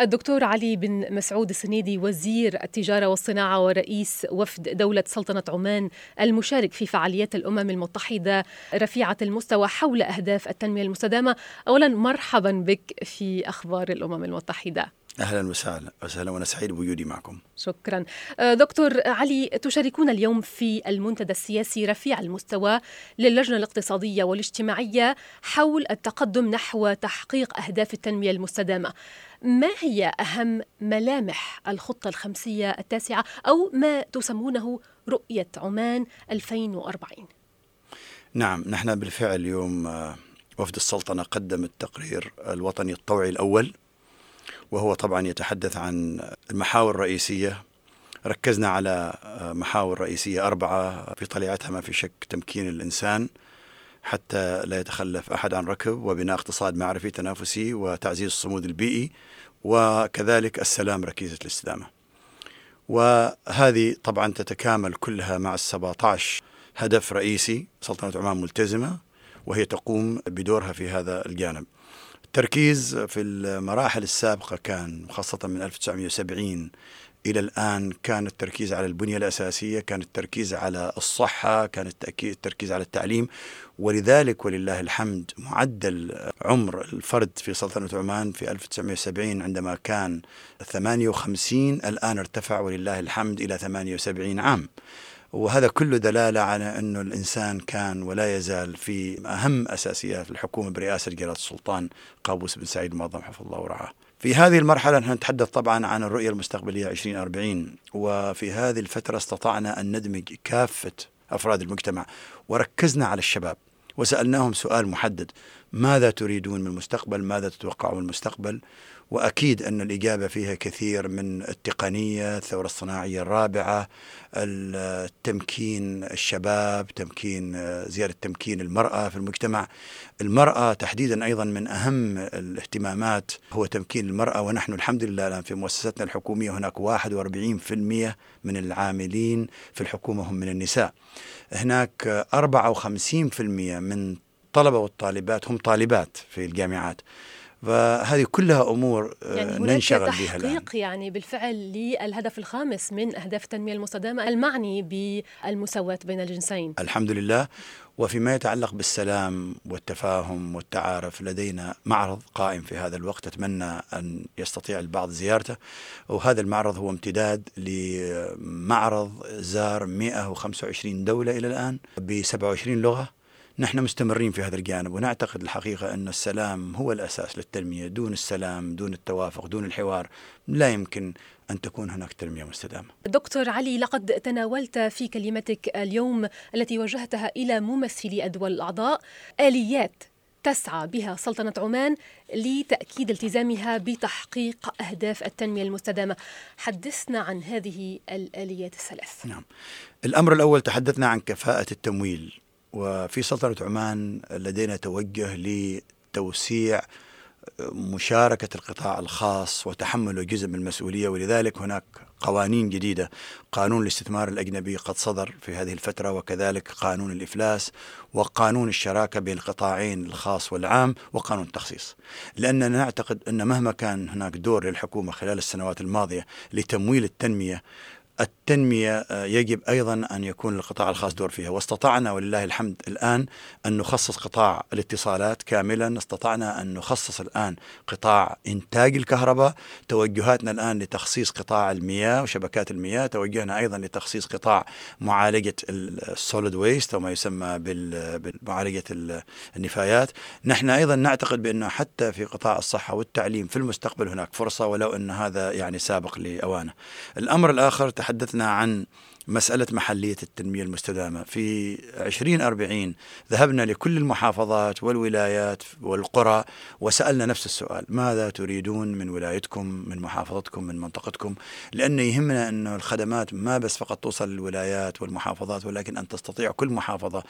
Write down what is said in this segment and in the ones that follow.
الدكتور علي بن مسعود السنيدي وزير التجارة والصناعة ورئيس وفد دولة سلطنة عمان المشارك في فعاليات الأمم المتحدة رفيعة المستوى حول أهداف التنمية المستدامة. أولا مرحبا بك في أخبار الأمم المتحدة. أهلا وسهلا وسهلا وأنا سعيد بوجودي معكم. شكرا. آه، دكتور علي تشاركون اليوم في المنتدى السياسي رفيع المستوى للجنة الاقتصادية والاجتماعية حول التقدم نحو تحقيق أهداف التنمية المستدامة. ما هي أهم ملامح الخطة الخمسية التاسعة أو ما تسمونه رؤية عمان 2040؟ نعم نحن بالفعل اليوم آه، وفد السلطنة قدم التقرير الوطني الطوعي الأول وهو طبعا يتحدث عن المحاور الرئيسية. ركزنا على محاور رئيسية أربعة في طليعتها ما في شك تمكين الإنسان حتى لا يتخلف أحد عن ركب وبناء اقتصاد معرفي تنافسي وتعزيز الصمود البيئي وكذلك السلام ركيزة الاستدامة. وهذه طبعا تتكامل كلها مع ال17 هدف رئيسي سلطنة عمان ملتزمة وهي تقوم بدورها في هذا الجانب. التركيز في المراحل السابقة كان خاصة من 1970 إلى الآن كان التركيز على البنية الأساسية كان التركيز على الصحة كان التركيز على التعليم. ولذلك ولله الحمد معدل عمر الفرد في سلطنة عمان في 1970 عندما كان 58 الآن ارتفع ولله الحمد إلى 78 عام. وهذا كله دلالة على أنه الإنسان كان ولا يزال في أهم أساسيات الحكومة برئاسة جلالة السلطان قابوس بن سعيد المعظم حفظ الله ورعاه. في هذه المرحلة نحن نتحدث طبعا عن الرؤية المستقبلية 2040 وفي هذه الفترة استطعنا أن ندمج كافة أفراد المجتمع وركزنا على الشباب وسألناهم سؤال محدد ماذا تريدون من المستقبل ماذا تتوقعون من المستقبل وأكيد أن الإجابة فيها كثير من التقنية، الثورة الصناعية الرابعة، التمكين الشباب، تمكين زيادة تمكين المرأة في المجتمع. المرأة تحديدا أيضا من أهم الاهتمامات هو تمكين المرأة ونحن الحمد لله الآن في مؤسساتنا الحكومية هناك 41% من العاملين في الحكومة هم من النساء. هناك 54% من الطلبة والطالبات هم طالبات في الجامعات. فهذه كلها أمور آه، يعني ننشغل بها الآن تحقيق يعني بالفعل للهدف الخامس من أهداف التنمية المستدامة المعني بالمساواة بين الجنسين. الحمد لله وفيما يتعلق بالسلام والتفاهم والتعارف لدينا معرض قائم في هذا الوقت أتمنى أن يستطيع البعض زيارته وهذا المعرض هو امتداد لمعرض زار 125 دولة إلى الآن ب 27 لغة نحن مستمرين في هذا الجانب ونعتقد الحقيقة أن السلام هو الأساس للتنمية. دون السلام دون التوافق دون الحوار لا يمكن أن تكون هناك تنمية مستدامة. دكتور علي لقد تناولت في كلمتك اليوم التي وجهتها إلى ممثلي الدول الأعضاء. آليات تسعى بها سلطنة عمان لتأكيد التزامها بتحقيق أهداف التنمية المستدامة. حدثنا عن هذه الآليات الثلاث. نعم. الأمر الأول تحدثنا عن كفاءة التمويل. وفي سلطنة عمان لدينا توجه لتوسيع مشاركة القطاع الخاص وتحمله جزء من المسؤولية ولذلك هناك قوانين جديدة. قانون الاستثمار الأجنبي قد صدر في هذه الفترة وكذلك قانون الإفلاس وقانون الشراكة بين القطاعين الخاص والعام وقانون التخصيص. لأننا نعتقد أن مهما كان هناك دور للحكومة خلال السنوات الماضية لتمويل التنمية التنمية آه، يجب أيضا أن يكون القطاع الخاص دور فيها. واستطعنا ولله الحمد الآن أن نخصص قطاع الاتصالات كاملا. استطعنا أن نخصص الآن قطاع إنتاج الكهرباء. توجهاتنا الآن لتخصيص قطاع المياه وشبكات المياه. توجهنا أيضا لتخصيص قطاع معالجة السوليد ويست أو ما يسمى بمعالجة النفايات. نحن أيضا نعتقد بأنه حتى في قطاع الصحة والتعليم في المستقبل هناك فرصة ولو أن هذا يعني سابق لأوانه. الأمر الآخر تحدثنا عن مسألة محلية التنمية المستدامة. في 2040 ذهبنا لكل المحافظات والولايات والقرى وسألنا نفس السؤال ماذا تريدون من ولايتكم من محافظتكم من منطقتكم؟ لأن يهمنا أن الخدمات ما بس فقط توصل للولايات والمحافظات ولكن أن تستطيع كل محافظة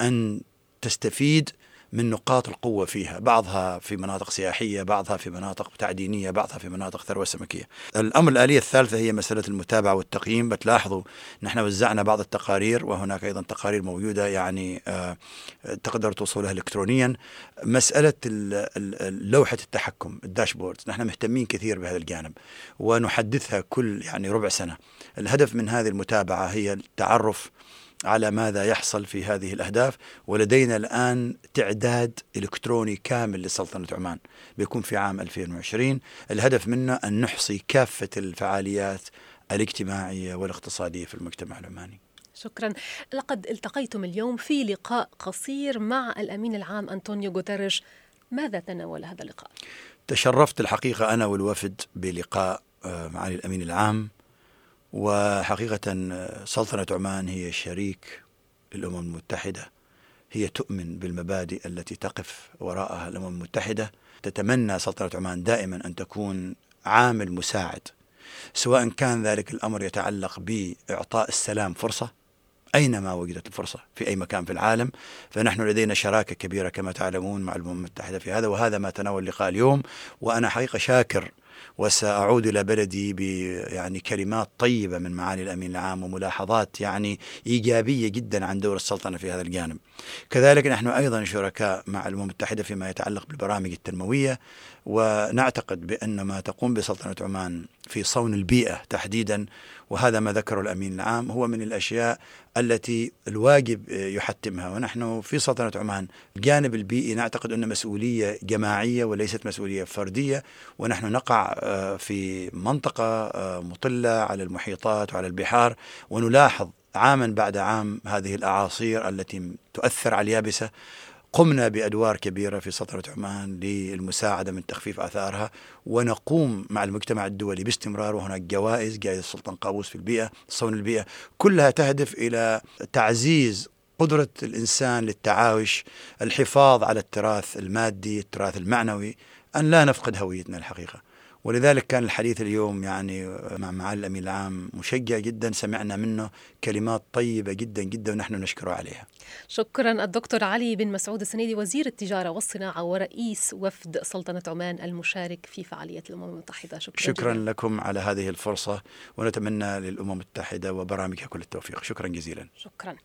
أن تستفيد من نقاط القوة فيها بعضها في مناطق سياحية بعضها في مناطق تعدينية بعضها في مناطق ثروة سمكية. الأمر الآلية الثالثة هي مسألة المتابعة والتقييم. بتلاحظوا نحن وزعنا بعض التقارير وهناك أيضا تقارير موجودة يعني آه، تقدر توصلها إلكترونيا. مسألة لوحة التحكم الداشبورد نحن مهتمين كثير بهذا الجانب ونحدثها كل يعني ربع سنة. الهدف من هذه المتابعة هي التعرف على ماذا يحصل في هذه الأهداف ولدينا الآن تعداد إلكتروني كامل لسلطنة عمان بيكون في عام 2020 الهدف منه أن نحصي كافة الفعاليات الاجتماعية والاقتصادية في المجتمع العماني. شكرا. لقد التقيتم اليوم في لقاء قصير مع الأمين العام أنطونيو غوتيريش. ماذا تناول هذا اللقاء؟ تشرفت الحقيقة أنا والوفد بلقاء آه، معالي الأمين العام. وحقيقة سلطنة عمان هي شريك للأمم المتحدة. هي تؤمن بالمبادئ التي تقف وراءها الأمم المتحدة. تتمنى سلطنة عمان دائما أن تكون عامل مساعد. سواء كان ذلك الأمر يتعلق بإعطاء السلام فرصة أينما وجدت الفرصة في أي مكان في العالم. فنحن لدينا شراكة كبيرة كما تعلمون مع الأمم المتحدة في هذا وهذا ما تناول لقاء اليوم. وأنا حقيقة شاكر وسأعود إلى بلدي يعني كلمات طيبة من معالي الأمين العام وملاحظات يعني إيجابية جدا عن دور السلطنة في هذا الجانب. كذلك نحن أيضا شركاء مع الأمم المتحدة فيما يتعلق بالبرامج التنموية ونعتقد بأن ما تقوم بسلطنة عمان في صون البيئة تحديدا وهذا ما ذكره الأمين العام هو من الأشياء التي الواجب يحتمها. ونحن في سلطنة عمان الجانب البيئي نعتقد أنه مسؤولية جماعية وليست مسؤولية فردية ونحن نقع آه، في منطقة آه، مطلة على المحيطات وعلى البحار ونلاحظ عاما بعد عام هذه الأعاصير التي تؤثر على اليابسة قمنا بأدوار كبيرة في سلطنه عمان للمساعدة من تخفيف آثارها ونقوم مع المجتمع الدولي باستمرار وهناك جوائز جائزة السلطان قابوس في البيئة صون البيئة كلها تهدف إلى تعزيز قدرة الإنسان للتعايش الحفاظ على التراث المادي التراث المعنوي أن لا نفقد هويتنا الحقيقة. ولذلك كان الحديث اليوم يعني مع معالي الأمين العام مشجع جدا سمعنا منه كلمات طيبة جدا جدا ونحن نشكره عليها. شكرا الدكتور علي بن مسعود السنيدي وزير التجارة والصناعة ورئيس وفد سلطنة عمان المشارك في فعالية الأمم المتحدة شكرا شكرا جزيلا. لكم على هذه الفرصة ونتمنى للأمم المتحدة وبرامجها كل التوفيق شكرا جزيلا. شكرا